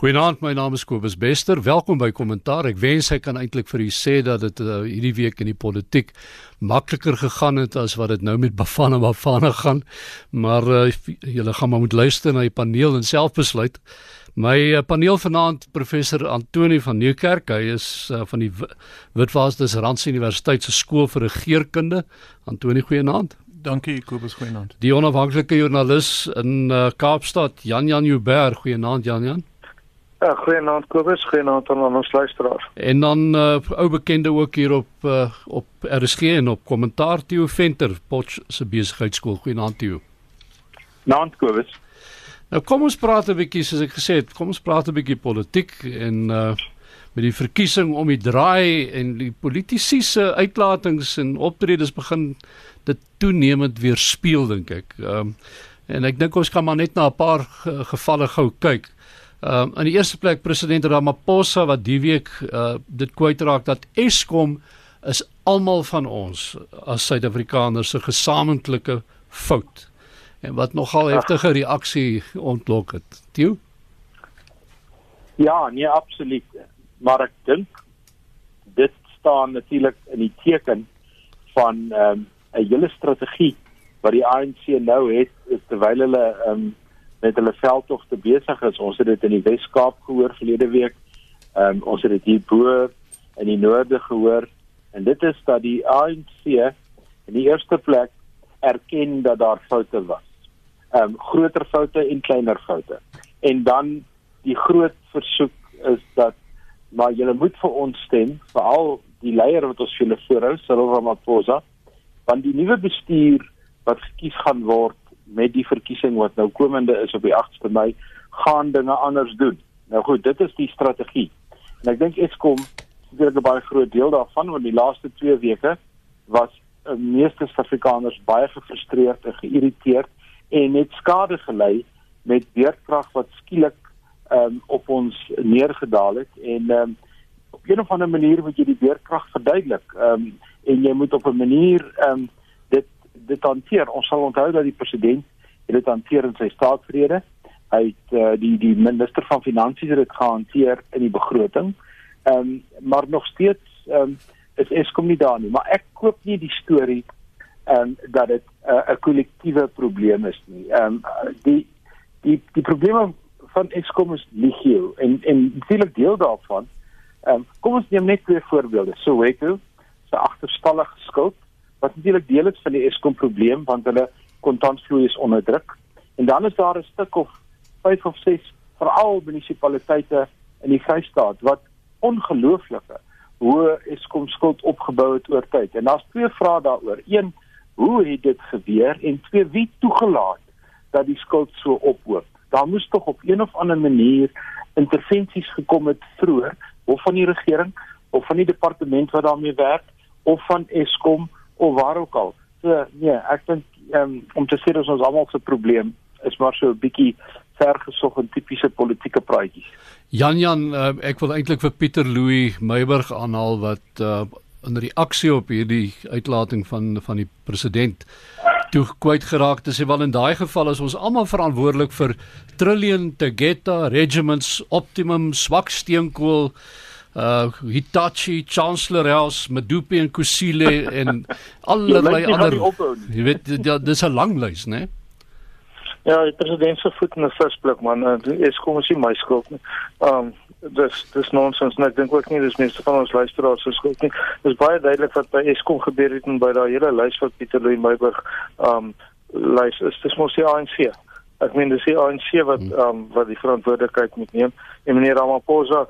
Goeienaand, my naam is Kobus Bester. Welkom by Kommentaar. Ek wens ek kan eintlik vir u sê dat dit uh, hierdie week in die politiek makliker gegaan het as wat dit nou met Bafana Bafana gaan. Maar uh, julle gaan maar moet luister na die paneel en self besluit. My uh, paneel vanaand professor Antoni van Nieuwkerk. Hy is uh, van die Witwatersrand Rand Universiteit se skool vir regeringskunde. Antoni, goeienaand. Dankie Kobus, goeienaand. Die onafhanklike joernalis in uh, Kaapstad, Jan Jan Jouberg. Goeienaand Jan Jan. Ja, goeienaand Kobus, goeienaand aan ons luisteraars. En dan uh, ou bekende ook hier op uh, op RSG en op kommentaar Theo Venter, Potch se besigheidskool. Goeienaand Theo. Naand Kobus. Nou kom ons praat 'n bietjie soos ek gesê het, kom ons praat 'n bietjie politiek en uh met die verkiesing om die draai en die politici se uitlatings en optredes begin dit toenemend weer speel dink ek. Ehm um, en ek dink ons kan maar net na 'n paar gevalle gou kyk. Ehm um, in die eerste plek president Ramaphosa wat die week uh dit kwytraak dat Eskom is almal van ons as Suid-Afrikaners se gesamentlike fout. En wat nogal heftige reaksie ontlok het. Tieu? Ja, nee absoluut. Maar ek dink dit staan natuurlik in die teken van ehm um, 'n hele strategie wat die ANC nou het terwyl hulle ehm um, met hulle veldtogte besig is. Ons het dit in die Wes-Kaap gehoor verlede week. Ehm um, ons het dit hier bo in die noorde gehoor en dit is dat die ANC in die eerste plek erken dat daar foute was. Ehm um, groter foute en kleiner foute. En dan die groot versoek is dat maar julle moet vir ons stem, veral die leier wat ons julle voorhou, Cyril Ramaphosa, want die nuwe bestuur wat gekies gaan word met die verkiesing wat nou komende is op die 8ste Mei gaan dinge anders doen. Nou goed, dit is die strategie. En ek dink Eskom het 'n baie groot deel daarvan want die laaste 2 weke was uh, meeste Suid-Afrikaners baie gefrustreerd en geïrriteerd en het skade gelei met weerkrag wat skielik um, op ons neergedaal het en um, op 'n of ander manier moet jy die weerkrag verduidelik. Ehm um, en jy moet op 'n manier ehm um, dit hanteer. Ons sal onthou dat die president dit hanteer in sy staatsrede. Hy het uh, die die minister van finansies het dit gehanteer in die begroting. Ehm um, maar nog steeds ehm um, is Eskom nie daar nie, maar ek koop nie die storie ehm um, dat dit eh, 'n uh, kollektiewe probleem is nie. Ehm um, die die die probleme van Eskom is legio en en natuurlik deel daarvan. Ehm um, kom ons neem net twee voorbeelde. Soweto se agterstallige skuld wat natuurlik deel is van die Eskom probleem want hulle kontantvloei is onder druk. En dan is daar 'n stuk of 5 of 6 veral munisipaliteite in die Vrystaat wat ongelooflike hoë Eskom skuld opgebou het oor tyd. En daar's twee vrae daaroor. Een, hoe het dit gebeur? En twee, wie toegelaat dat die skuld so ophoop? Daar moes tog op een of ander manier intervensies gekom het vroeër of van die regering of van die departement wat daarmee werk of van Eskom of waar ook al. So nee, ek dink um, om te sê dat ons almal se probleem is maar so 'n bietjie vergesog en tipiese politieke praatjies. Jan Jan, uh, ek wil eintlik vir Pieter Louw Meyburg aanhaal wat uh, in reaksie op hierdie uitlating van van die president toe kwyt geraak het. Sê wel in daai geval is ons almal verantwoordelik vir trillion Tegeta regiments optimum swak steenkool uh Hitachi, Chancellor House, Medupi en Kusile en allerlei ander. Jy weet dis 'n lang lys, né? Ja, die president se voet in 'n visblik man, is kom as jy my skuld nie. Um dis dis nonsens en ek dink ook nie dis meeste van ons luisteraars se skuld nie. Dis baie duidelik wat by Eskom gebeur het en by daai hele lys wat Pieter Louw Meyburg um lys is dis mos die ANC. Ek meen dis die ANC wat um wat die verantwoordelikheid moet neem. En meneer Ramaphosa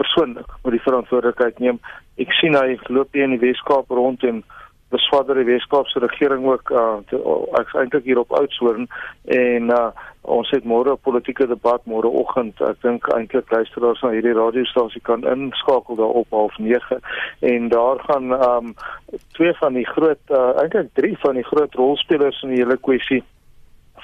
persoonlik met die verantwoordelikheid neem. Ek sien hy loop hier in die Weskaap rond en beswader die Weskaapse regering ook uh ek eintlik hier op Oudtshoorn en uh ons het môre 'n politieke debat môre oggend. Ek dink eintlik luisteraars na hierdie radiostasie kan inskakel daar op 09:30 en daar gaan um twee van die groot uh eintlik drie van die groot rolspelers in die hele kwessie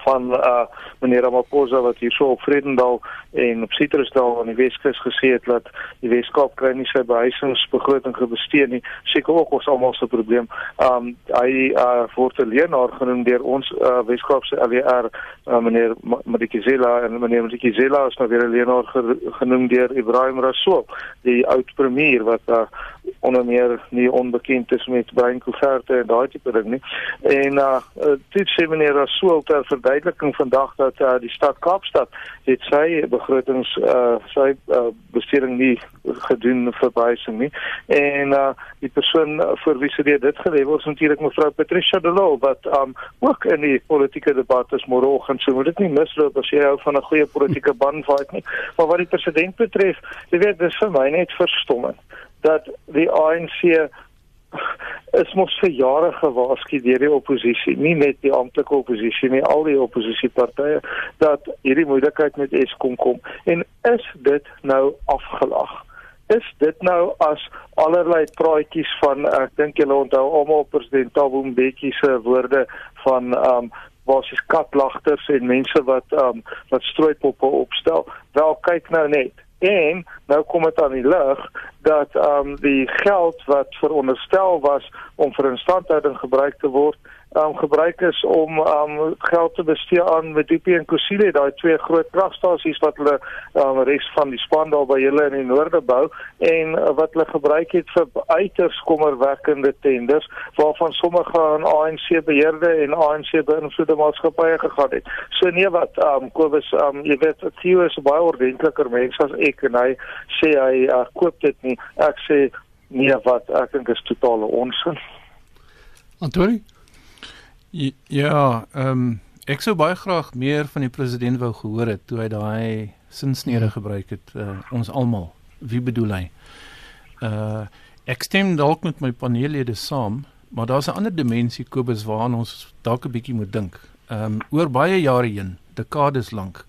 van uh meneer Ramaphosa wat hier so op Vredendal en op Citrusdal aan die Weskus gesê het dat die Weskaap kry nie sy behuisingsbegroting gebesteed nie. Seker ook ons almal se probleem. Um hy uh word 'n leenaar genoem deur ons uh Weskaap se LER uh, meneer Madikizela en meneer Madikizela is nou weer 'n leenaar genoem deur Ibrahim Rasool, die oud premier wat uh onder meer nie onbekend is met Brian Koeverte en daai tipe ding nie. En uh dit sê meneer Rasool ter verduideliking vandag dat uh, die stad Kaapstad het sy begrotings uh sy uh, besteding nie gedoen vir behuising nie. En uh die persoon vir wie sy dit word is natuurlik mevrou Patricia de Lille wat um ook in die politieke debat is môreoggend. So moet dit nie misloop as jy hou van 'n goeie politieke bandvaart nie. Maar wat die president betref, jy weet dis vir my net verstommend dat die ANC is mos vir jare gewaarsku deur die oppositie, nie net die amptelike oppositie nie, al die oppositiepartye dat hierdie moeilikheid met Eskom kom en is dit nou afgelag? Is dit nou as allerlei praatjies van ek dink julle onthou almal president Thabo Mbeki se woorde van um basies katlagters en mense wat um wat strooipoppe opstel. Wel kyk nou net en nou kom dit aan die lig dat ehm um, die geld wat veronderstel was om vir instandhouding gebruik te word um, gebruik is om um, geld te bestee aan Medupi en Kusile, daai twee groot kragstasies wat hulle um, res van die span daar by hulle in die noorde bou en uh, wat hulle gebruik het vir uiters kommerwekkende tenders waarvan sommige aan ANC beheerde en ANC beïnvloede maatskappye gegaan het. So nee wat um, Kobus um, jy weet Theo is 'n baie ordentliker mens as ek en hy sê hy uh, koop dit nie. Ek sê nee wat ek dink is totale onsin. Antwoord Ja, ehm um, ek sou baie graag meer van die president wou gehoor het toe hy daai sinsnede gebruik het uh, ons almal. Wie bedoel hy? Uh ek stem dalk met my paneellede saam, maar daar's 'n ander dimensie Kobus waaraan ons dalk 'n bietjie moet dink. Ehm um, oor baie jare heen, dekades lank,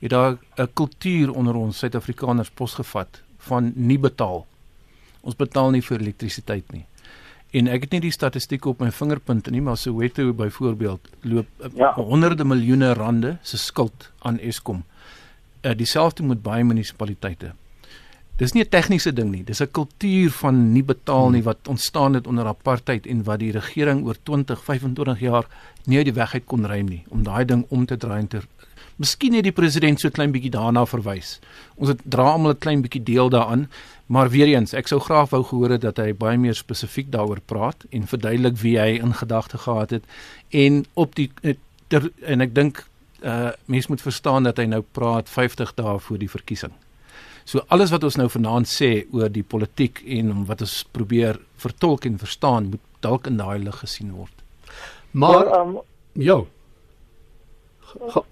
het daar 'n kultuur onder ons Suid-Afrikaners posgevat van nie betaal. Ons betaal nie vir elektrisiteit nie. En ek het nie die statistieke op my vingerpunte nie, maar Soweto byvoorbeeld loop eh, ja. honderde miljoene rande se skuld aan Eskom. Uh dieselfde met baie munisipaliteite. Dis nie 'n tegniese ding nie, dis 'n kultuur van nie betaal nie wat ontstaan het onder apartheid en wat die regering oor 20, 25 jaar nie uit die weg uit kon ruim nie om daai ding om te draai en te Miskien het die president so klein bietjie daarna verwys. Ons het dra almal 'n klein bietjie deel daaraan, Maar weer eens, ek sou graag wou gehoor het dat hy baie meer spesifiek daaroor praat en verduidelik wie hy in gedagte gehad het en op die eh, ter, en ek dink uh mense moet verstaan dat hy nou praat 50 dae voor die verkiesing. So alles wat ons nou vanaand sê oor die politiek en wat ons probeer vertolk en verstaan moet dalk in daai lig gesien word. Maar ehm um, ja.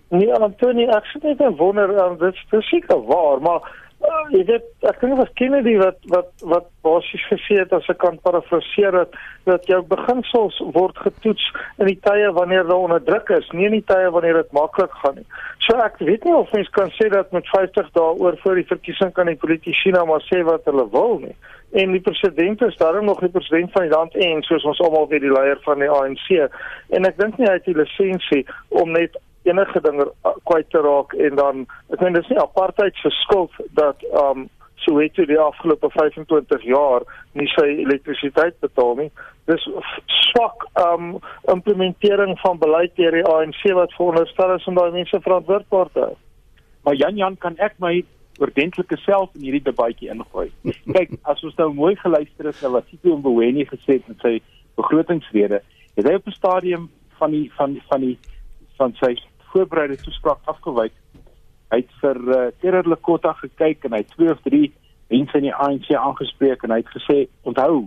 Nee, Antonie, ek sê net wonder, um, dit is seker waar, maar Uh, jy weet, ek dink was Kennedy wat wat wat basies gesê het as ek kan parafraseer dat dat jou beginsels word getoets in die tye wanneer hulle onder druk is, nie in die tye wanneer dit maklik gaan nie. So ek weet nie of mens kan sê dat met 50 dae oor voor die verkiesing kan die politici nou maar sê wat hulle wil nie. En die president is daarom nog die president van die land en soos ons almal weet die leier van die ANC en ek dink nie hy het die lisensie om net enige ding uh, kwyt te raak en dan ek meen dis nie apartheid se skuld dat um Soweto die afgelope 25 jaar nie sy elektrisiteit betaal nie. Dis swak um implementering van beleid deur die ANC wat veronderstel is om daai mense verantwoordbaar te hou. Maar Jan Jan kan ek my oordentlike self in hierdie debatjie ingooi. Kyk, as ons nou mooi geluister het na wat Sito Mboweni gesê het met sy begrotingsrede, het hy op 'n stadium van die van van die van sy voorbereide toespraak afgewyk. Hy het vir uh, Terror Lekota gekyk en hy het twee of drie mense in die ANC aangespreek en hy het gesê onthou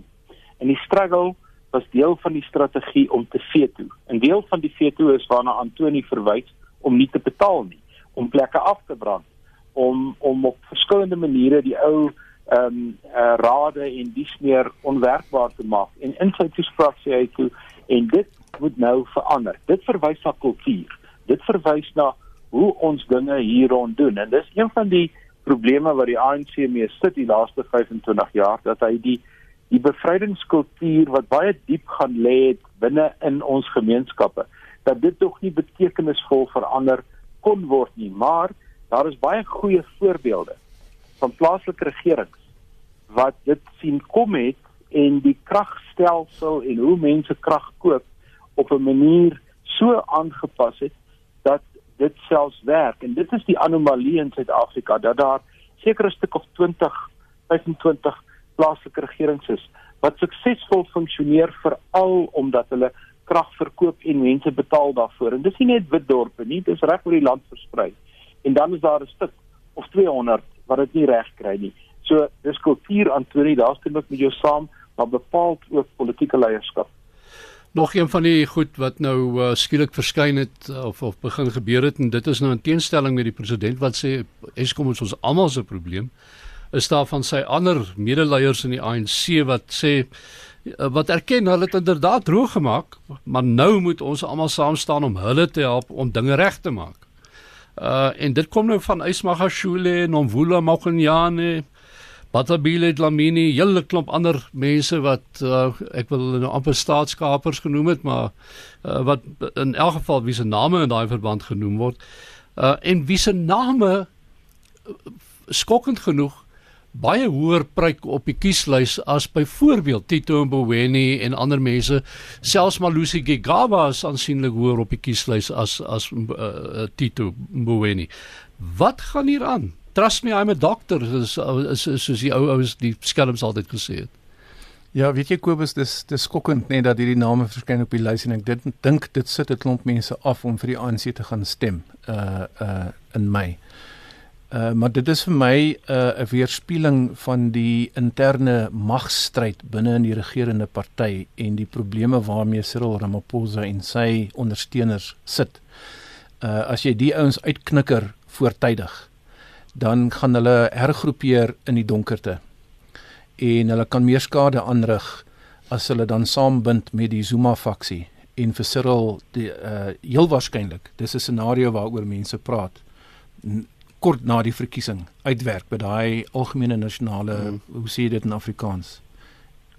en die struggle was deel van die strategie om te veto. 'n Deel van die veto is waarna Antoni verwys om nie te betaal nie, om plekke af te brand, om om op verskillende maniere die ou ehm um, uh, rade en dies meer onwerkbaar te maak. En in sy toespraak sê hy toe en dit moet nou verander. Dit verwys na kultuur dit verwys na hoe ons dinge hier rond doen. En dis een van die probleme wat die ANC mee sit die laaste 25 jaar dat hy die die bevrydingskultuur wat baie diep gaan lê het binne in ons gemeenskappe dat dit tog nie betekenisvol verander kon word nie, maar daar is baie goeie voorbeelde van plaaslike regerings wat dit sien kom het en die kragstelsel en hoe mense krag koop op 'n manier so aangepas het dit selfs werk en dit is die anomalie in Suid-Afrika dat daar sekere stuk of 20 25 plaaslike regerings is wat suksesvol funksioneer veral omdat hulle krag verkoop en mense betaal daarvoor. En dis nie net wit dorpe nie, dis reg oor die land versprei. En dan is daar 'n stuk of 200 wat dit nie reg kry nie. So dis kultuur Antonie, daar's dit met jou saam, maar bepaald ook politieke leierskap. Nog een van die goed wat nou uh, skielik verskyn het of of begin gebeur het en dit is nou in teenstelling met die president wat sê Eskom is ons almal se probleem is daar van sy ander medeleiers in die ANC wat sê Eh, wat erken hulle het inderdaad droog gemaak, maar nou moet ons almal saam staan om hulle te help om dinge reg te maak. Uh en dit kom nou van Ismagashule, Nomvula Mokonyane, Batabile Dlamini, hele klomp ander mense wat uh, ek wil nou amper staatskapers genoem het, maar uh, wat in elk geval wie se name in daai verband genoem word. Uh en wie se name skokkend genoeg baie hoër pryk op die kieslys as byvoorbeeld Tito Mboweni en ander mense selfs Malusi Gigaba is aansienlik hoër op die kieslys as as uh, Tito Mboweni wat gaan hier aan trust me i'm a doctor is is, is soos die ou ouens die skelms altyd gesê het Ja, weet jy Kobus, dis dis skokkend net dat hierdie name verskyn op die lys en ek dit dink dit sit 'n klomp mense af om vir die ANC te gaan stem uh uh in Mei. Uh maar dit is vir my uh, 'n weerspieëling van die interne magstryd binne in die regerende party en die probleme waarmee Cyril Ramaphosa en sy ondersteuners sit. Uh as jy die ouens uitknikker voortydig, dan gaan hulle hergroepeer in die donkerte. En hulle kan meer skade aanrig as hulle dan saambind met die Zuma faksie en vir Cyril die uh heel waarskynlik, dis 'n scenario waaroor mense praat kort na die verkiesing uitwerk by daai algemene nasionale hmm. hoe sê jy dit in Afrikaans?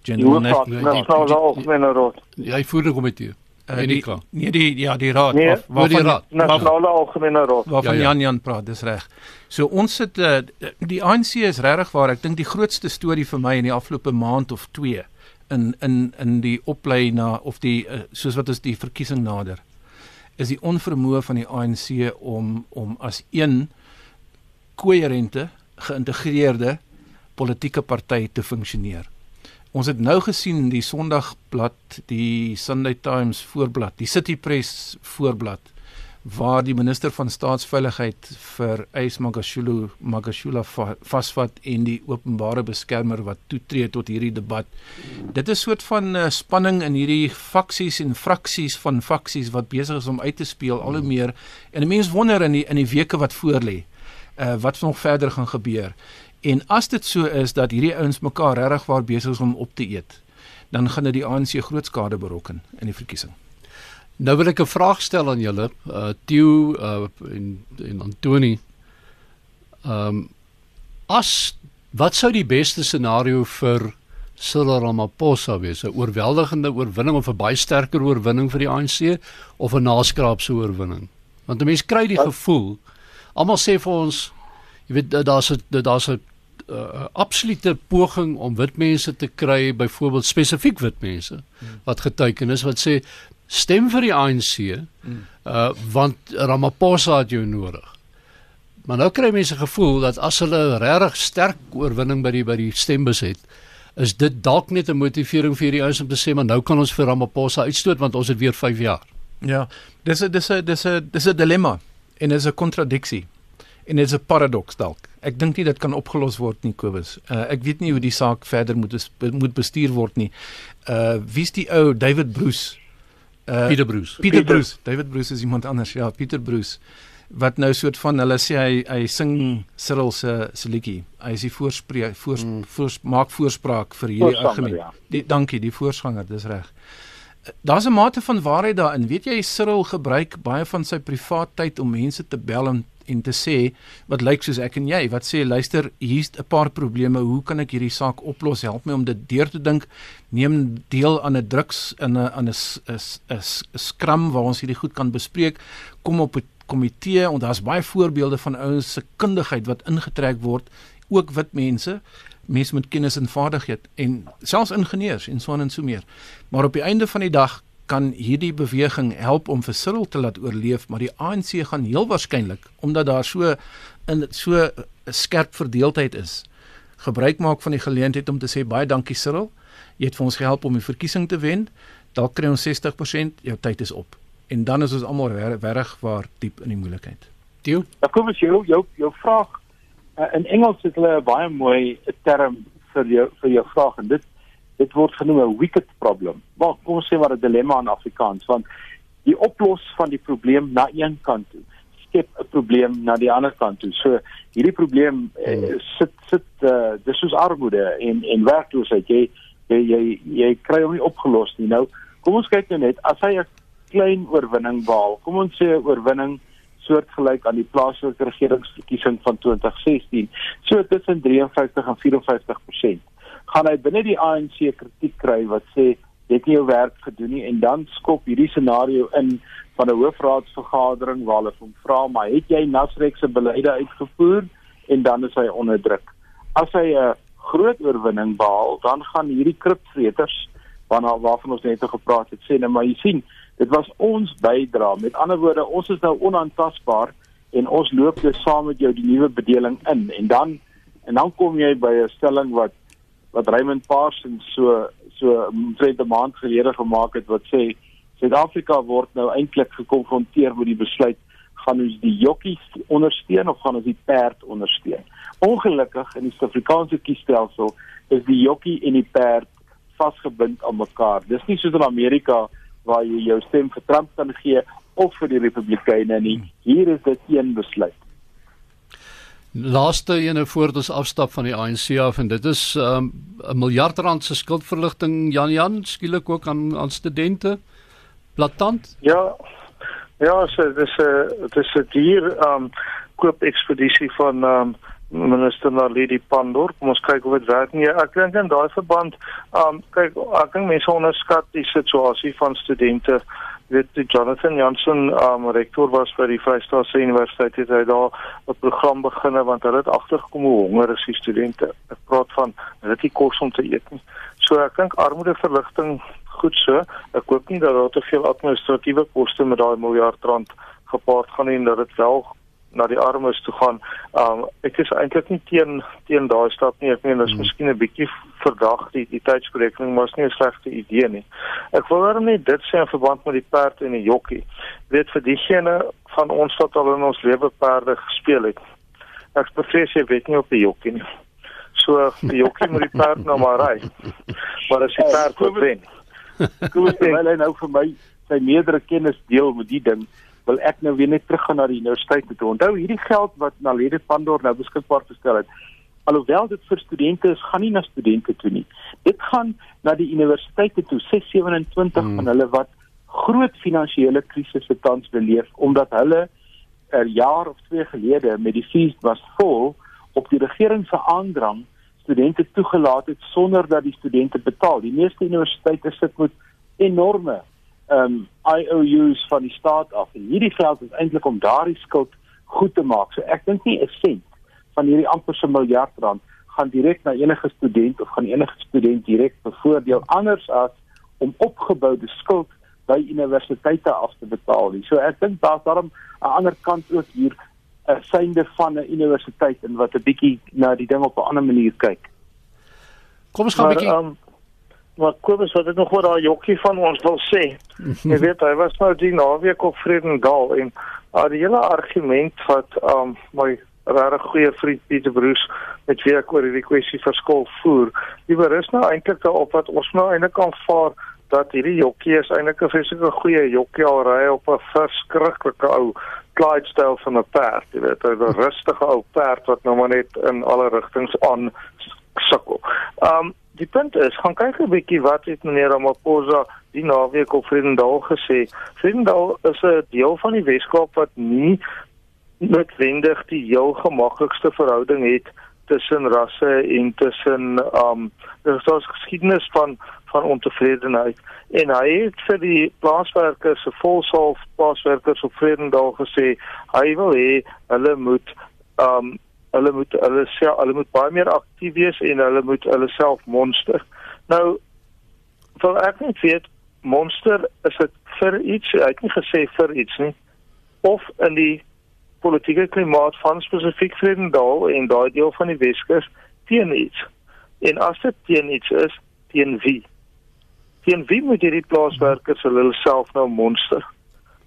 General National Algemene Raad. Ja, hy voer die komitee. Uh, die, nee die ja die raad nee, of waar die raad nasionale algemene raad waarvan ja, ja. Jan Jan praat dis reg. So ons sit uh, die ANC is regtig waar ek dink die grootste storie vir my in die afgelope maand of 2 in in in die oplei na of die uh, soos wat is die verkiesing nader is die onvermoë van die ANC om om as een koherente, geïntegreerde politieke party te funksioneer. Ons het nou gesien die Sondagblad, die Sunday Times voorblad, die City Press voorblad waar die minister van staatsveiligheid vir Ys Magashulu Magashula vasvat en die openbare beskermer wat toetree tot hierdie debat. Dit is 'n soort van uh, spanning in hierdie faksies en fraksies van faksies wat besig is om uit te speel al hoe meer en mense wonder in die in die weke wat voorlê uh, wat nog verder gaan gebeur. En as dit so is dat hierdie ouens mekaar regtig waar besig is om op te eet, dan gaan dit die ANC groot skade berokken in die verkiesing. Nou wil ek 'n vraag stel aan julle, uh Theo uh en en Antoni. Ehm um, as wat sou die beste scenario vir Cyril Ramaphosa wees? 'n Oorweldigende oorwinning of 'n baie sterker oorwinning vir die ANC of 'n naskraapse oorwinning? Want 'n mens kry die gevoel almal sê vir ons jy weet daar's 'n daar's 'n uh, absolute poging om wit mense te kry byvoorbeeld spesifiek wit mense hmm. wat geteken is wat sê stem vir die ANC hmm. uh, want Ramaphosa het jou nodig maar nou kry mense gevoel dat as hulle regtig sterk oorwinning by die by die stembus het is dit dalk net 'n motivering vir die ouens om te sê maar nou kan ons vir Ramaphosa uitstoot want ons het weer 5 jaar ja dis 'n dis 'n dis 'n dis 'n dilemma en is 'n kontradiksie en is 'n paradoks dalk. Ek dink nie dit kan opgelos word nie Kobus. Uh, ek weet nie hoe die saak verder moet moet bestuur word nie. Uh wie's die ou David Bruce? Uh Pieter Bruce. Pieter Bruce. David Bruce is iemand anders. Ja, Pieter Bruce wat nou soort van hulle sê hy hy sing Cyril se se liedjie. Hy is die voorspreek voor, mm. voor maak voorspraak vir hierdie argument. Ja. Die dankie, die voorsganger, dis reg. Daar's 'n mate van waarheid daarin. Weet jy Cyril gebruik baie van sy privaat tyd om mense te bel en en te sê wat lyk soos ek en jy wat sê luister hier's 'n paar probleme. Hoe kan ek hierdie saak oplos? Help my om dit deur te dink. Neem deel aan 'n druks in 'n aan 'n 'n skram waar ons hierdie goed kan bespreek. Kom op 'n komitee en daar's baie voorbeelde van ouens se kundigheid wat ingetrek word ook wit mense. Mense met kennis en vaardigheid en selfs ingenieurs en so en so meer. Maar op die einde van die dag kan hierdie beweging help om vir Cyril te laat oorleef maar die ANC gaan heel waarskynlik omdat daar so in so 'n skerp verdeeldheid is gebruik maak van die geleentheid om te sê baie dankie Cyril jy het vir ons gehelp om die verkiesing te wen dalk kry ons 60% jou tyd is op en dan is ons almal reg waar diep in die moeilikheid. Dio. Ja, kom ons jou jou jou vraag uh, in Engels het hulle 'n baie mooi term vir jou vir jou vraag en dit dit word genoem 'n wicked problem. Maar kom ons sê maar 'n dilemma in Afrikaans want die oplos van die probleem na een kant toe skep 'n probleem na die ander kant toe. So hierdie probleem eh, hmm. sit sit uh, dis soos armoede en en werkloosheid. Jy jy jy, jy kry hom nie opgelos nie. Nou kom ons kyk nou net as hy 'n klein oorwinning behaal. Kom ons sê 'n oorwinning soortgelyk aan die plaaslike regeringsverkiesing van 2016, so tussen 53 en 54%. Gaan hy binne die ANC kritiek kry wat sê jy het nie jou werk gedoen nie en dan skop hierdie scenario in van 'n hoofraadsvergadering waar hulle hom vra maar het jy Nasrek se beleide uitgevoer en dan is hy onder druk. As hy 'n groot oorwinning behaal, dan gaan hierdie kripvreters waarna waarvan ons net gepraat het sê nou maar jy sien Dit was ons bydra. Met ander woorde, ons is nou onaantastbaar en ons loop dus saam met jou die nuwe bedeling in en dan en dan kom jy by 'n stelling wat wat Raymond Parsons so so omtrent 'n maand gelede gemaak het wat sê Suid-Afrika word nou eintlik gekonfronteer met die besluit gaan ons die jokkies ondersteun of gaan ons die perd ondersteun. Ongelukkig in die Suid-Afrikaanse kiesstelsel is die jokkie en die perd vasgebind aan mekaar. Dis nie soos in Amerika waar jy jou stem vir Trump kan gee of vir die Republikeine nie. Hier is dit een besluit. Laaste ene voor ons afstap van die ANC af en dit is um, 'n um, miljard rand se skuldverligting Jan Jan skielik ook aan aan studente. Platant? Ja. Ja, so dis 'n dis 'n dier um koop ekspedisie van um minister Naledi Pandor. Kom ons kyk hoe dit werk nie. Ek dink in daai verband, um kyk, ek dink mense onderskat die situasie van studente. Weet die Jonathan Jansen, um rektor was by die Vrystaatse Universiteit het hy daar 'n program beginne want hulle het agtergekom hoe honger is die studente. Ek praat van hulle het nie kos om te eet nie. So ek dink armoedeverligting goed so. Ek hoop nie dat daar te veel administratiewe koste met daai miljard rand gepaard gaan nie en dat dit wel na die armes toe gaan. Um ek is eintlik nie teen teen daai stap nie. Ek meen dit is hmm. miskien 'n bietjie verdag die die tydsberekening, maar is nie 'n slegte idee nie. Ek wil daarom net dit sê in verband met die perd en die jokkie. Weet vir diegene van ons wat al in ons lewe perde gespeel het. Ek bevrees jy weet nie op die jokkie nie. So die jokkie moet die perd nou maar ry. Maar as die perd wil wen. Kom ons sê hy nou vir my sy meerdere kennis deel met die ding wil ek nou weer net teruggaan na die universiteit toe. Onthou hierdie geld wat Naledi Pandor nou beskikbaar gestel het. Alhoewel dit vir studente is, gaan nie na studente toe nie. Dit gaan na die universiteite toe, 627 hmm. van hulle wat groot finansiële krisisse tans beleef omdat hulle 'n jaar of twee gelede met die fees was vol op die regering se aandrang studente toegelaat het sonder dat die studente betaal. Die meeste universiteite sit met enorme um IOUs van die staat af en hierdie geld is eintlik om daardie skuld goed te maak. So ek dink nie 'n sent van hierdie amper so miljard rand gaan direk na enige student of gaan enige student direk bevoordeel anders as om opgeboude skuld by universiteite af te betaal nie. So ek dink daar's daarom 'n ander kant ook hier 'n synde van 'n universiteit en wat 'n bietjie na die ding op 'n ander manier kyk. Kom ons gaan 'n bietjie um, maar Kobus wat ek nog oor daai jokkie van ons wil sê. Jy weet hy was nou die naweek op Vredendal en uh, die hele argument wat um my regtig goeie vriend Pieter Bruce met wie ek oor hierdie kwessie verskil voer, die berus nou eintlik daarop wat ons nou eintlik kan vaar dat hierdie jokkie is eintlik 'n vreeslike goeie jokkie al ry op 'n verskriklike ou Clydesdale van 'n perd, jy weet, 'n rustige ou perd wat nou maar net in alle rigtings aan sukkel. Um die punt is, gaan kyk 'n bietjie wat het meneer Ramaphosa die naweek op Vredendal gesê. Vredendal is 'n deel van die Weskaap wat nie noodwendig die heel gemaklikste verhouding het tussen rasse en tussen um daar's er geskiedenis van van ontevredenheid en hy het vir die plaaswerkers se volsalf plaaswerkers op Vredendal gesê hy wil hê hulle moet um hulle moet hulle self hulle moet baie meer aktief wees en hulle moet hulle self monster nou vir ek net weet monster is dit vir iets hy het nie gesê vir iets nie of in die politieke klimaat van spesifiek Vredendal en daai deel van die Weskus teen iets. En as dit teen iets is, teen wie? Teen wie moet hierdie plaaswerkers hulle self nou monster?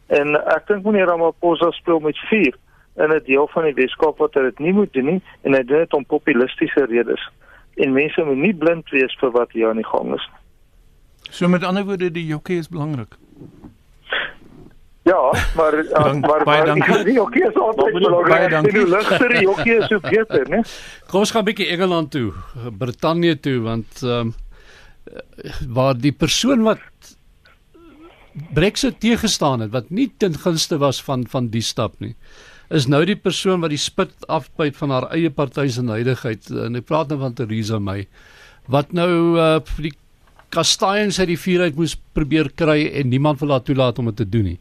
En ek dink meneer Ramaphosa speel met vuur in 'n deel van die Weskaap wat dit nie moet doen nie en hy doen dit om populistiese redes. En mense moet nie blind wees vir wat hier aan die gang is. So met ander woorde, die jockey is belangrik. Ja, maar uh, Dank, maar baie dankie. Die hokkie is altyd belangrik. Die ligter die hokkie is so beter, né? Kom ons gaan 'n bietjie Engeland toe, Brittanje toe want ehm um, waar die persoon wat Brexit teëgestaan het wat nie ten gunste was van van die stap nie is nou die persoon wat die spit afbyt van haar eie party se nydigheid en ek praat nou van Theresa May wat nou uh, die kastanjes uit die vuur uit moes probeer kry en niemand wil haar toelaat om dit te doen nie.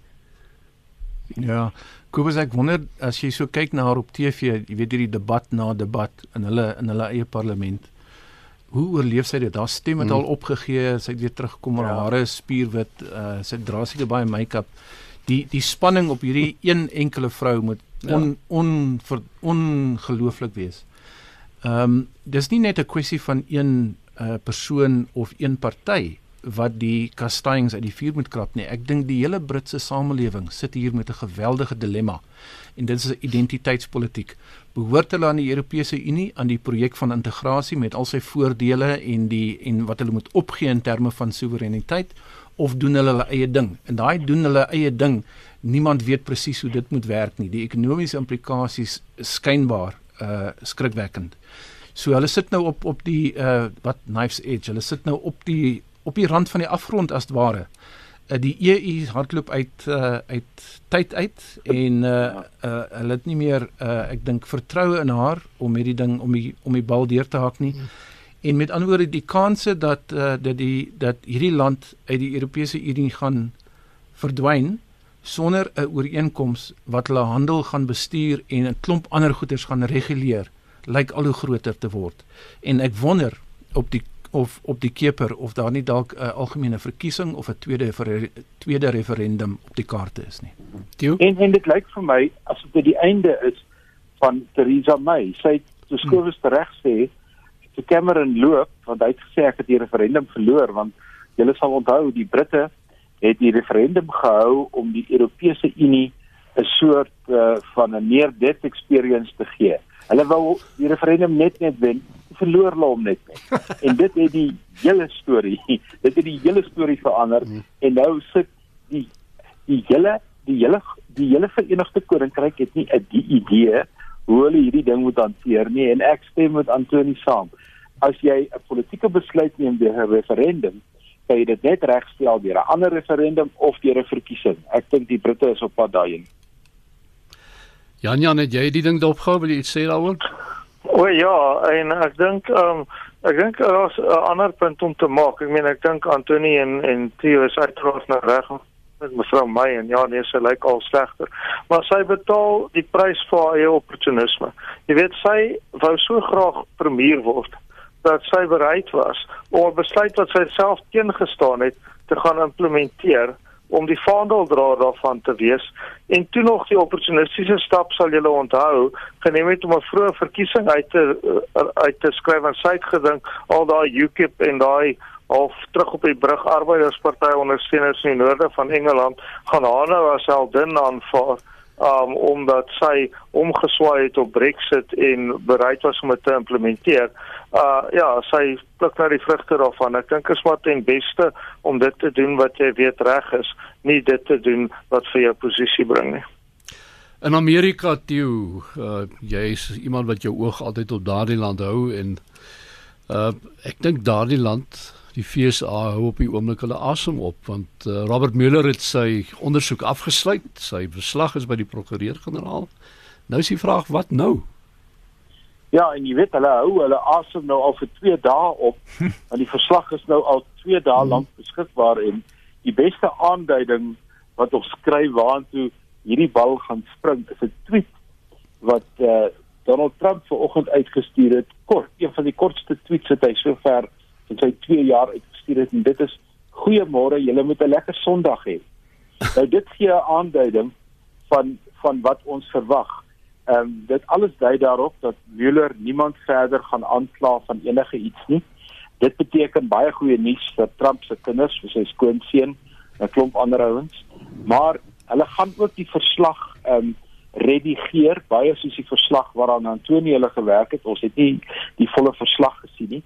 Ja, Kobus ek wonder as jy so kyk na haar op TV, jy weet hierdie debat na debat in hulle in hulle eie parlement. Hoe oorleef sy dit? Haar stem het hmm. al opgegee, sy het weer teruggekom, haar ja. hare is spierwit, uh, sy dra seker baie make-up. Die die spanning op hierdie een enkele vrou moet ja. on on ongelooflik wees. Ehm um, dis nie net 'n kwessie van een uh, persoon of een party wat die kastanjes uit die vuur moet krap nie. Ek dink die hele Britse samelewing sit hier met 'n geweldige dilemma. En dit is 'n identiteitspolitiek. Behoort hulle aan die Europese Unie, aan die projek van integrasie met al sy voordele en die en wat hulle moet opgee in terme van soewereiniteit of doen hulle hulle eie ding? En daai doen hulle eie ding. Niemand weet presies hoe dit moet werk nie. Die ekonomiese implikasies skynbaar uh skrikwekkend. So hulle sit nou op op die uh wat knives edge. Hulle sit nou op die op die rand van die afgrond as ware. Uh, die EU hardloop uit uh, uit tyd uit en uh, uh, hulle het nie meer uh, ek dink vertroue in haar om hierdie ding om die om die bal deur te hak nie. En met ander woorde die kanse dat uh, dat die dat hierdie land uit die Europese Unie gaan verdwyn sonder 'n ooreenkoms wat hulle handel gaan bestuur en 'n klomp ander goederes gaan reguleer lyk al hoe groter te word. En ek wonder op die of op die keper of daar nie dalk 'n uh, algemene verkiesing of 'n tweede refer tweede referendum op die kaarte is nie. Tio? En en dit lyk vir my asof dit die einde is van Theresa May. Sy het so skowes hmm. reg sê te Cameron loop want hy het gesê ek het die referendum verloor want julle sal onthou die Britte het die referendum gehou om die Europese Unie 'n soort uh, van 'n near death experience te gee. Hulle wou die referendum net net wen verloor hulle hom net net. en dit het die hele storie, dit het die hele storie verander hmm. en nou sit die die hele die hele die hele Verenigde Koninkryk het nie 'n idee hoe hulle hierdie ding moet hanteer nie en ek stem met Antoni saam. As jy 'n politieke besluit neem deur 'n referendum, kan jy dit net regstel deur 'n ander referendum of deur 'n verkiesing. Ek dink die Britte is op pad daarheen. Jan Jan, het jy die ding dopgehou? Wil jy iets sê daaroor? O ja, en ek dink ehm um, ek dink daar's 'n ander punt om te maak. Ek meen ek dink Antoni en en Theo is uiteraard nou reg met mevrou May en ja, nee, sy lyk al slegter. Maar sy betaal die prys vir haar eie opportunisme. Jy weet sy wou so graag premier word dat sy bereid was om 'n besluit wat sy self teengestaan het te gaan implementeer om die vaandeldraer daarvan te wees en toe nog die opportunistiese stap sal julle onthou geneem het om 'n vroeë verkiesing uit te uh, uit te skryf en sy het gedink al daai UKIP en daai of terug op die brug arbeidersparty ondersteuners in die noorde van Engeland gaan haar nou as heldin aanvaar um, omdat sy omgeswaai het op Brexit en bereid was om dit te implementeer. Uh ja, sy pluk nou die vrugte daarvan. Ek dink is maar ten beste om dit te doen wat jy weet reg is, nie dit te doen wat vir jou posisie bring nie. In Amerika toe, uh jy is iemand wat jou oog altyd op daardie land hou en uh ek dink daardie land die FSA hou op die oomblik hulle asem op want uh, Robert Mueller het sy ondersoek afgesluit. Sy verslag is by die prokureur-generaal. Nou is die vraag wat nou? Ja, en jy weet hulle hou hulle asem nou al vir 2 dae op. Want die verslag is nou al 2 dae lank beskikbaar en die beste aanduiding wat ons skryf waantoe hierdie bal gaan spring is 'n tweet wat uh, Donald Trump vanoggend uitgestuur het. Kort, een van die kortste tweets wat hy sover in sy 2 jaar uitgestuur het en dit is: "Goeiemôre, julle moet 'n lekker Sondag hê." nou dit gee 'n aanduiding van van wat ons verwag. Ehm um, dit alles dui daarop dat Mueller niemand verder gaan aankla van enige iets nie. Dit beteken baie goeie nuus vir Trump se kinders, vir sy skoonseun en 'n klomp ander ouens. Maar hulle gaan ook die verslag ehm um, redigeer baie soos die verslag waaraan Antonie hulle gewerk het. Ons het nie die volle verslag gesien nie.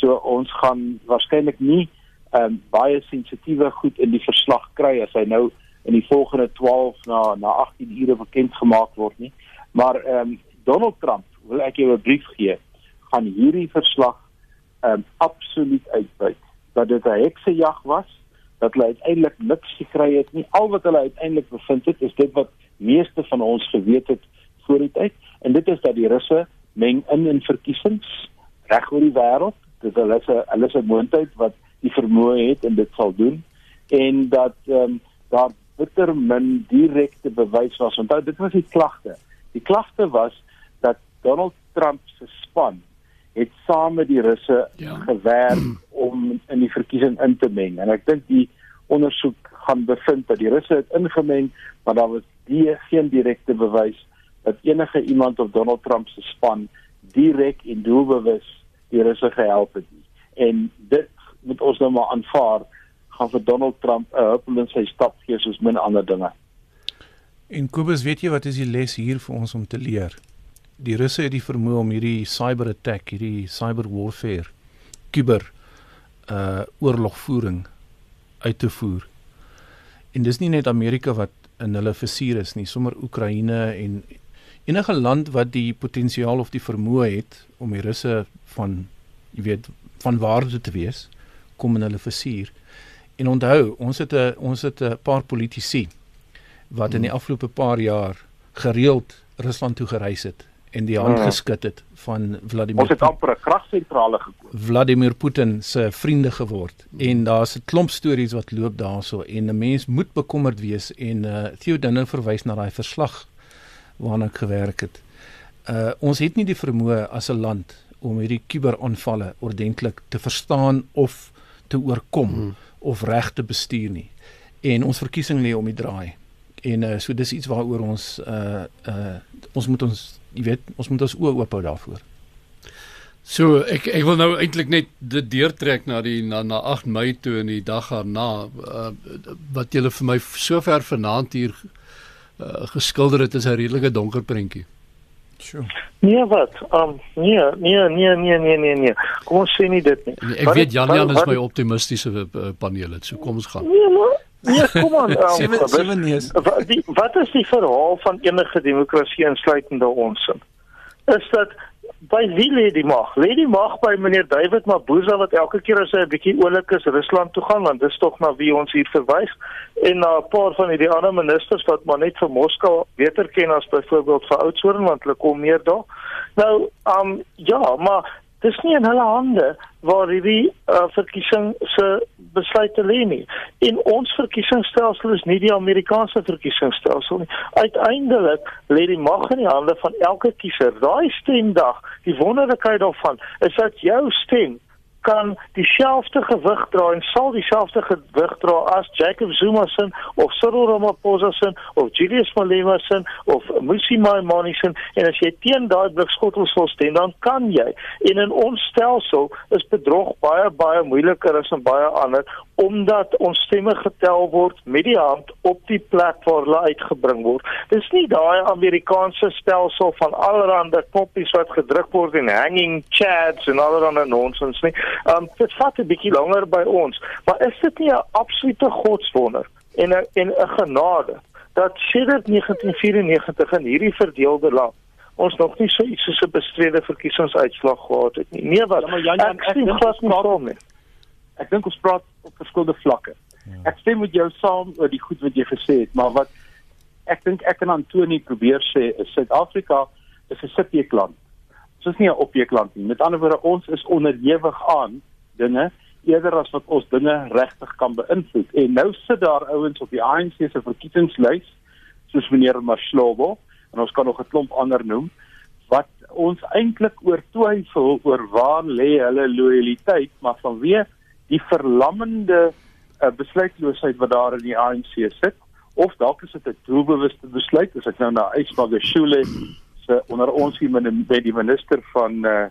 So ons gaan waarskynlik nie ehm um, baie sensitiewe goed in die verslag kry as hy nou in die volgende 12 na na 18 ure bekend gemaak word nie. Maar ehm um, Donald Trump wil ek jou 'n brief gee gaan hierdie verslag ehm um, absoluut uitbuit dat dit 'n heksejag was dat hulle uiteindelik niks gekry het nie. Al wat hulle uiteindelik bevind het is dit wat meeste van ons geweet het voor die tyd en dit is dat die Russe meng in in verkiesings reg oor die wêreld. Dit hulle is 'n hulle is 'n moontlikheid wat die vermoë het en dit sal doen en dat ehm um, daar bitter min direkte bewys was. Onthou dit was die klagte. Die klagte was dat Donald Trump se span het saam met die Russe ja. gewerk om in die verkiesing in te meng en ek dink die ondersoek gaan bevind dat die Russe het ingemeng maar daar was die geen direkte bewys dat enige iemand of Donald Trump se span direk en doelbewus die Russe gehelp het nie. En dit moet ons nou maar aanvaar gaan vir Donald Trump 'n huppel in sy stap gee soos min ander dinge. En Kobus, weet jy wat is die les hier vir ons om te leer? Die Russe het die vermoë om hierdie cyber attack, hierdie cyber warfare, kuber uh oorlogvoering uit te voer. En dis nie net Amerika wat in hulle versuur is nie, sommer Oekraïne en enige land wat die potensiaal of die vermoë het om die russe van jy weet van waarde te wees, kom in hulle versuur. En onthou, ons het 'n ons het 'n paar politici wat in die hmm. afgelope paar jaar gereeld Rusland toe gereis het en die hand ja. geskit het van Vladimir Ons het amper 'n kragsentrale gekoop. Vladimir Putin se vriende geword hmm. en daar's 'n klomp stories wat loop daarso en 'n mens moet bekommerd wees en uh Theo Dinne verwys na daai verslag waarna ek gewerk het. Uh ons het nie die vermoë as 'n land om hierdie kuberaanvalle ordentlik te verstaan of te oorkom hmm. of reg te bestuur nie. En ons verkiesing lê om die draai. En uh so dis iets waaroor ons uh uh ons moet ons jy weet, ons moet ons oë oop hou daarvoor. So ek ek wil nou eintlik net dit deurtrek na die na na 8 Mei toe in die dag daarna uh, wat julle vir my sover vanaand hier uh, geskilder het is 'n redelike donker prentjie. Sjoe. Nee wat? Um nee, nee, nee, nee, nee, nee, nee. Kom ons sê nie dit nie. Nee, ek wat weet Jan Jan is my optimistiese uh, paneel het. So kom ons gaan. Nee, maar Nee, kom aan. Um, seven, seven years. Wat, die, wat is die verhaal van enige demokrasie insluitende ons? Is dat by wie lê die mag? Lê die mag by meneer David Mabuza wat elke keer as hy 'n bietjie oulik is Rusland toe gaan want dis tog na wie ons hier verwys en na 'n paar van hierdie ander ministers wat maar net vir Moskou beter ken as byvoorbeeld vir Oudtshoorn want hulle kom meer daar. Nou, um ja, maar dis nie in hulle hande waar hierdie uh, verkiesing se besluite lê nie. En ons verkiesingsstelsel is nie die Amerikaanse verkiesingsstelsel nie. Uiteindelik lê die mag in die hande van elke kiezer. Daai stemdag, die wonderlikheid daarvan is dat jou stem kan dieselfde gewig dra en sal dieselfde gewig dra as Jacob Zuma se of Cyril Ramaphosa se of Julius Malema se of Musi Maimane se en as jy teen daai blikskottels wil stem dan kan jy en in ons stelsel is bedrog baie baie moeiliker as in baie ander omdat ons stemme getel word met die hand op die plek waar hulle uitgebring word. Dis nie daai Amerikaanse stelsel van allerlei knoppies wat gedruk word en hanging chads en allerlei nonsens nie. Um dit vat 'n bietjie langer by ons, maar is dit nie 'n absolute godswonder en 'n en 'n genade dat sedert 1994 in hierdie verdeelde land ons nog nie so iets soos 'n bestrede verkiesingsuitslag gehad het nie. Nee wat? Ja, maar Jan, ek sien glas nie kom nie. Ek dink ons praat op verskillende vlakke. Ja. Ek stem met jou saam oor die goed wat jy gesê het, maar wat ek dink ek en Antoni probeer sê is Suid-Afrika is 'n sitjeekland. Ons is nie 'n opjeekland nie. Met ander woorde, ons is onderhewig aan dinge eerder as wat ons dinge regtig kan beïnvloed. En nou sit daar ouens op die ANC se verkiesingslys soos meneer Mashlobo en ons kan nog 'n klomp ander noem wat ons eintlik oor twyfel oor waar lê hulle lojaliteit, maar vanweë die verlammende uh, besluitloosheid wat daar in die ANC sit of dalk is dit 'n doelbewuste besluit as ek nou na Ysmagashule onder ons hier met die minister van uh,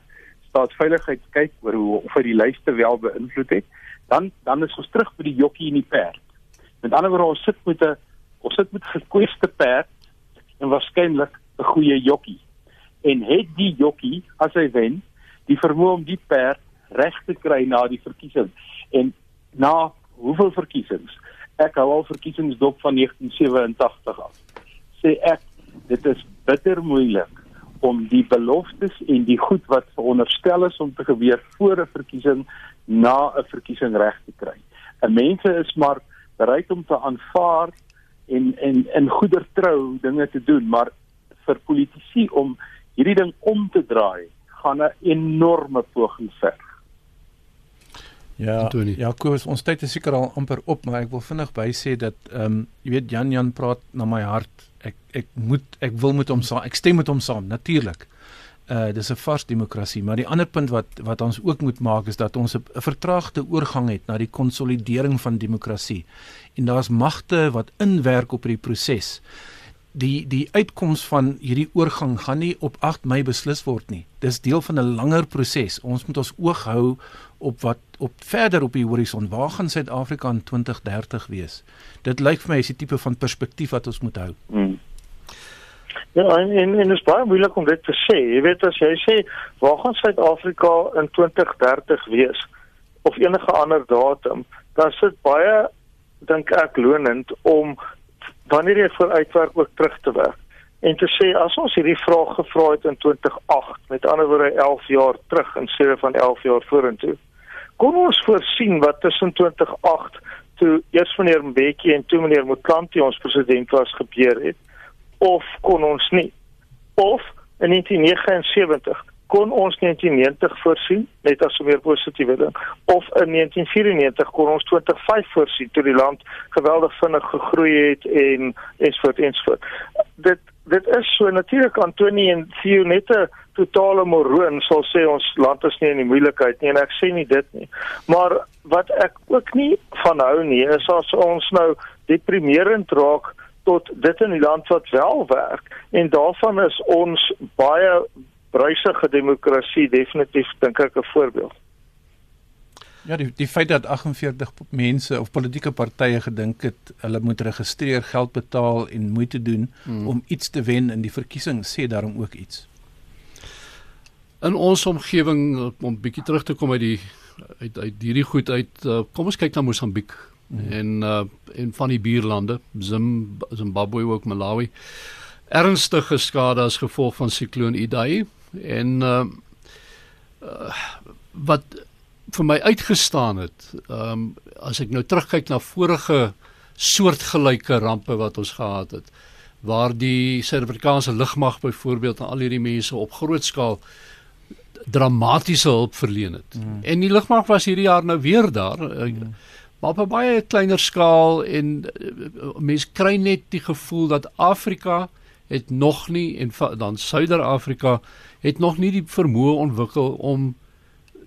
staatsveiligheid kyk oor hoe of hy die lyste wel beïnvloed het dan dan is ons terug by die jokkie en die perd. Met ander woorde ons sit met 'n ons sit met gekweste perd en waarskynlik 'n goeie jokkie. En het die jokkie as hy wen die vermoë om die perd reg te kry na die verkiesing en na hoeveel verkiesings? Ek hou al verkiesingsdop van 1987 af. Sê ek dit is bitter moeilik om die beloftes en die goed wat veronderstel is om te gebeur voor 'n verkiesing na 'n verkiesing reg te kry. 'n Mense is maar bereid om te aanvaar en en in goeie trou dinge te doen, maar vir politici om hierdie ding om te draai, gaan 'n enorme poging verg. Ja, ja, Kobus, ons tyd is seker al amper op, maar ek wil vinnig by sê dat ehm um, jy weet Jan Jan praat na my hart. Ek ek moet ek wil met hom saam. Ek stem met hom saam, natuurlik. Uh dis 'n vars demokrasie, maar die ander punt wat wat ons ook moet maak is dat ons 'n vertraagde oorgang het na die konsolidering van demokrasie. En daar's magte wat inwerk op hierdie proses die die uitkoms van hierdie oorgang gaan nie op 8 Mei beslis word nie. Dis deel van 'n langer proses. Ons moet ons oog hou op wat op verder op die horison. Waar gaan Suid-Afrika in 2030 wees? Dit lyk vir my is die tipe van perspektief wat ons moet hou. Hmm. Ja, en en, en dit is baie moeilik om dit te sê. Jy weet as jy sê waar gaan Suid-Afrika in 2030 wees of enige ander datum, dan sit baie dink ek lonend om wanneer jy vooruitwerk ook terug te werk. En te sê as ons hierdie vraag gevra het in 2008, met ander woorde 11 jaar terug in steede van 11 jaar vorentoe, kon ons voorsien wat tussen 2008 toe eers meneer Mbeki en toe meneer Motlanti ons president was gebeur het of kon ons nie? Of in 1979 kon ons 1990 voorsien net as 'n meer positiewe ding of in 1994 kon ons 2005 voorsien toe die land geweldig vinnig gegroei het en ensvoort ensvoort dit dit is so natuurlik Antoni en Theo net 'n totale moroon sal sê ons land is nie in die moeilikheid nie en ek sê nie dit nie maar wat ek ook nie van hou nie is as ons nou deprimerend raak tot dit in die land wat wel werk en daarvan is ons baie bruisige demokrasie definitief dink ek 'n voorbeeld. Ja, die die feit dat 48 mense of politieke partye gedink het hulle moet registreer, geld betaal en moeite doen hmm. om iets te wen in die verkiesing sê daarom ook iets. In ons omgewing om bietjie terug te kom uit die uit uit hierdie goed uit uh, kom ons kyk na Mosambiek hmm. en uh, en van die buurlande Zim, Zimbabwe ook Malawi ernstige skade as gevolg van sikloon Idai en uh, uh wat vir my uitgestaan het um as ek nou terugkyk na vorige soortgelyke rampe wat ons gehad het waar die Suid-Afrikaanse lugmag byvoorbeeld aan al hierdie mense op groot skaal dramatiese hulp verleen het. Mm. En die lugmag was hierdie jaar nou weer daar. Mm. Maar op 'n baie kleiner skaal en uh, mense kry net die gevoel dat Afrika het nog nie en dan Suider-Afrika het nog nie die vermoë ontwikkel om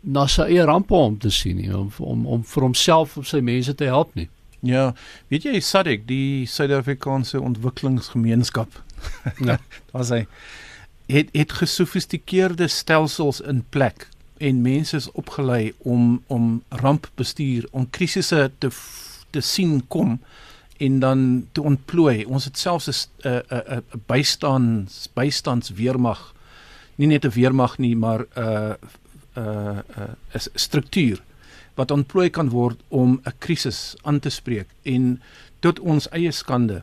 na sy eie rampe om te sien nie om om om vir homself of sy mense te help nie. Ja, weet jy SADC, die Suid-Afrikaanse Ontwikkelingsgemeenskap. Ja, daar sê het het gesofistikeerde stelsels in plek en mense is opgelei om om rampbestuur, om krisisse te te sien kom en dan te ontplooi. Ons het selfs 'n 'n 'n bystands bystandsweermag nie net 'n weermag nie, maar 'n uh, 'n uh, 'n uh, struktuur wat ontplooi kan word om 'n krisis aan te spreek en tot ons eie skande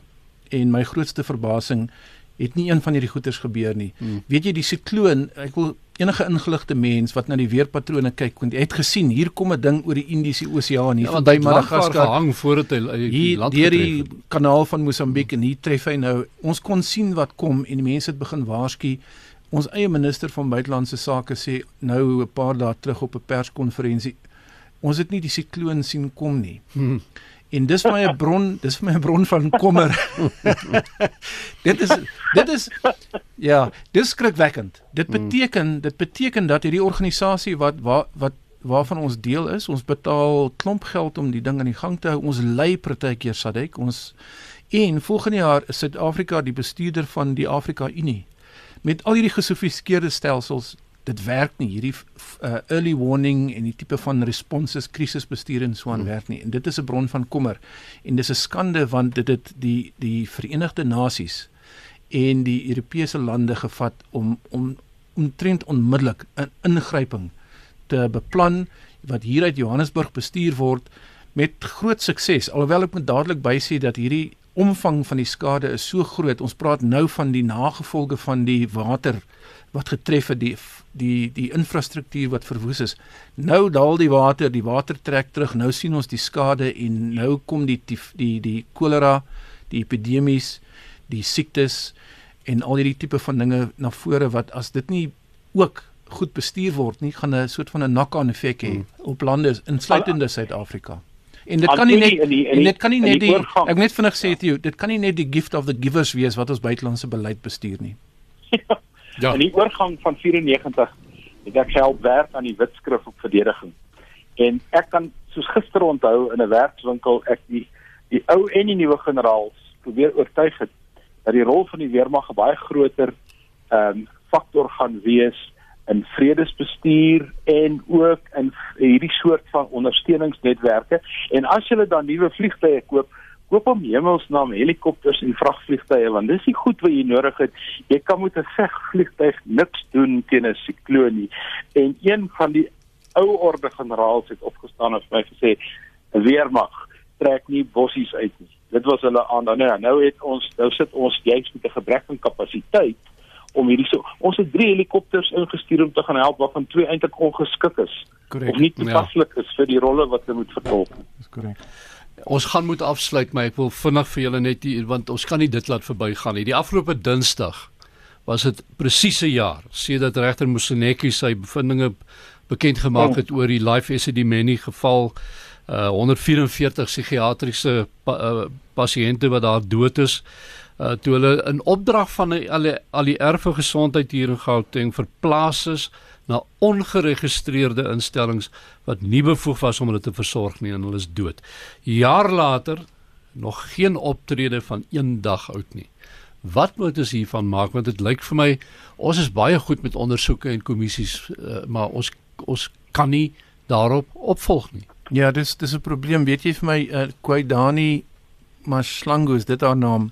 en my grootste verbasing het nie een van hierdie goeters gebeur nie. Hmm. Weet jy die sikloon, ek wil enige ingeligte mens wat na die weerpatrone kyk, want jy het gesien hier kom 'n ding oor die Indiese Oseaan hier ja, by Madagaskar gehang voordat hy die land deur die kanaal van Mosambiek en hier tref hy nou. Ons kon sien wat kom en die mense het begin waarsku. Ons eie minister van buitelandse sake sê nou 'n paar dae terug op 'n perskonferensie ons het nie die sikloon sien kom nie. Hmm. En dis vir my 'n bron, dis vir my 'n bron van kommer. dit is dit is ja, dis skrikwekkend. Dit hmm. beteken dit beteken dat hierdie organisasie wat wat wat waarvan ons deel is, ons betaal klomp geld om die ding aan die gang te hou. Ons lei partykeer Sadek, ons en volgende jaar is Suid-Afrika die bestuurder van die Afrika Unie. Met al hierdie gesofistikeerde stelsels dit werk nie. Hierdie uh, early warning en die tipe van responses krisisbestuur en so aan hmm. werk nie. En dit is 'n bron van kommer. En dis 'n skande want dit het die die Verenigde Nasies en die Europese lande gevat om om omtrent onmiddellik 'n ingryping te beplan wat hier uit Johannesburg bestuur word met groot sukses. Alhoewel ek moet dadelik bysê dat hierdie omvang van die skade is so groot ons praat nou van die nagevolge van die water wat getref het die die die infrastruktuur wat verwoes is. Nou daal die water, die water trek terug. Nou sien ons die skade en nou kom die die die, die kolera, die epidemies, die siektes en al hierdie tipe van dinge na vore wat as dit nie ook goed bestuur word nie, gaan 'n soort van 'n knock-on effek hê hmm. op lande insluitende Suid-Afrika. En dit kan nie net en, die, en, die, en dit kan nie net die, die ek net vinnig sê ja. dit kan nie net die gift of the givers wees wat ons buitelandse beleid bestuur nie. Ja. In die oorgang van 94 het ek help werk aan die wetskrif op verdediging. En ek kan soos gister onthou in 'n werkswinkel ek die die ou en die nuwe generaals probeer oortuig het dat die rol van die weermag 'n baie groter ehm um, faktor gaan wees in vredesbestuur en ook in hierdie soort van ondersteuningsnetwerke en as jy dan nuwe vliegtye koop koop om hemelsnaam helikopters en vragvliegtuie want dis die goed wat jy nodig het. Jy kan met 'n vegvliegtuig niks doen teen 'n sikloon nie. En een van die ou orde generaals het opgestaan en vir my gesê: "’n Weermag trek nie bossies uit nie." Dit was hulle aan dan nou, nou het ons nou sit ons juist met 'n gebrek aan kapasiteit om hierdie so ons het 3 helikopters ingestuur om te gaan help waarvan twee eintlik ongeskik is. Correct. Of nie toepaslik ja. is vir die rolle wat hulle moet vertolk. Dis korrek. Ons gaan moet afsluit, maar ek wil vinnig vir julle net hier want ons kan nie dit laat verbygaan nie. Die afgelope Dinsdag was dit presies 'n jaar sedert regter Mosenetjie sy bevindinge bekend gemaak het oor die Life Esidimeni geval. Uh 144 psigiatriese pa, uh, pasiënte wat daar dood is. Uh toe hulle in opdrag van die, al die al die erfe gesondheid hier in Gauteng verplaas is na ongeregistreerde instellings wat nie bevoeg was om hulle te versorg nie en hulle is dood. Jaar later nog geen optrede van een dag oud nie. Wat moet ons hiervan maak want dit lyk vir my ons is baie goed met ondersoeke en kommissies uh, maar ons ons kan nie daarop opvolg nie. Ja, dis dis 'n probleem. Weet jy vir my uh, Kwaidani Mashlangu is dit haar naam?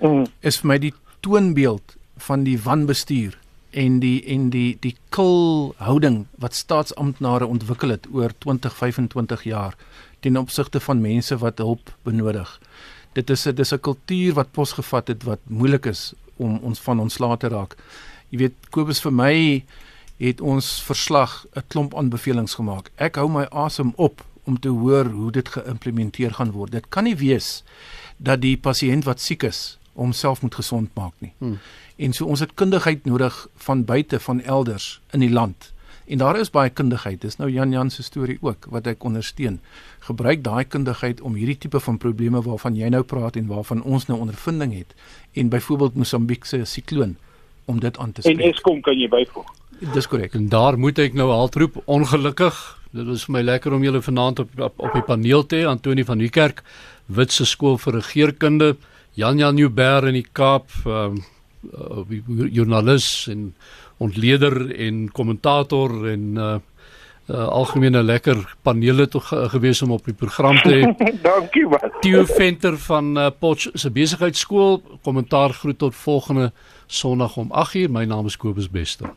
Mm. Is vir my die toonbeeld van die wanbestuur en die en die die kul houding wat staatsamptenare ontwikkel het oor 20 25 jaar ten opsigte van mense wat hulp benodig. Dit is 'n dis 'n kultuur wat posgevat het wat moeilik is om ons van ontslae te raak. Jy weet Kobus vir my het ons verslag 'n klomp aanbevelings gemaak. Ek hou my asem op om te hoor hoe dit geïmplementeer gaan word. Dit kan nie wees dat die pasiënt wat siek is homself moet gesond maak nie. Hmm. En so ons het kundigheid nodig van buite van elders in die land. En daar is baie kundigheid. Dis nou Jan Jan se storie ook wat ek ondersteun. Gebruik daai kundigheid om hierdie tipe van probleme waarvan jy nou praat en waarvan ons nou ondervinding het en byvoorbeeld Mosambiek se sikloon om dit aan te spreek. En Eskom kan jy byvoeg. Dis korrek. En daar moet ek nou altroep ongelukkig. Dit was vir my lekker om julle vanaand op op, op die paneel te hê Antoni van Niekerk, Witse skool vir regeringskunde, Jan Jan Nieuwberg in die Kaap, ehm um, uh, joernalis en ontleder en kommentator en uh, uh algemene lekker panele toe ge gewees om op die program te hê. Dankie man. Theo Venter van uh, Potch se besigheidskool. Kommentaar groet tot volgende Sondag om 8:00. My naam is Kobus Bester.